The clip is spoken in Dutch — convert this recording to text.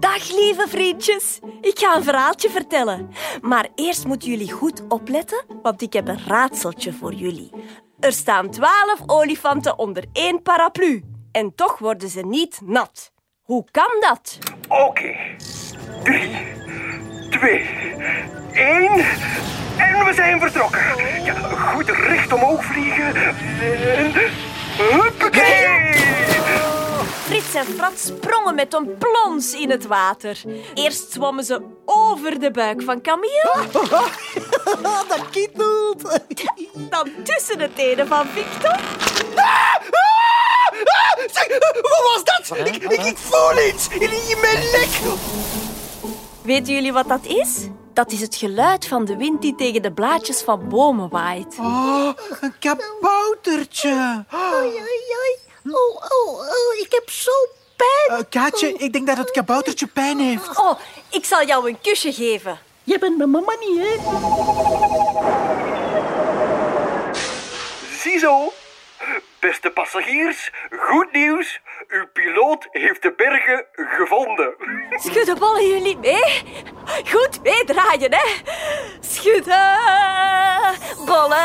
Dag lieve vriendjes. Ik ga een verhaaltje vertellen. Maar eerst moeten jullie goed opletten, want ik heb een raadseltje voor jullie. Er staan twaalf olifanten onder één paraplu. En toch worden ze niet nat. Hoe kan dat? Oké. Drie, twee, één. En we zijn vertrokken. Ja, goed recht omhoog vliegen. En... en Frans sprongen met een plons in het water. Eerst zwommen ze over de buik van Camille, dat kietelt. dan tussen de tenen van Victor. Zeg, wat was dat? Ik, ik, ik voel iets in, mijn nek. Weten jullie wat dat is? Dat is het geluid van de wind die tegen de blaadjes van bomen waait. Oh, een kaboutertje. Oei, oei, oei. Oh, oh, ik heb zo pijn. Eh, Kaatje, ik denk dat het kaboutertje pijn heeft. Oh, ik zal jou een kusje geven. Je bent mijn mama niet, hè? Ziezo. Beste passagiers, goed nieuws. Uw piloot heeft de bergen gevonden. Schudden ballen jullie mee? Goed meedraaien, hè? Schudden ballen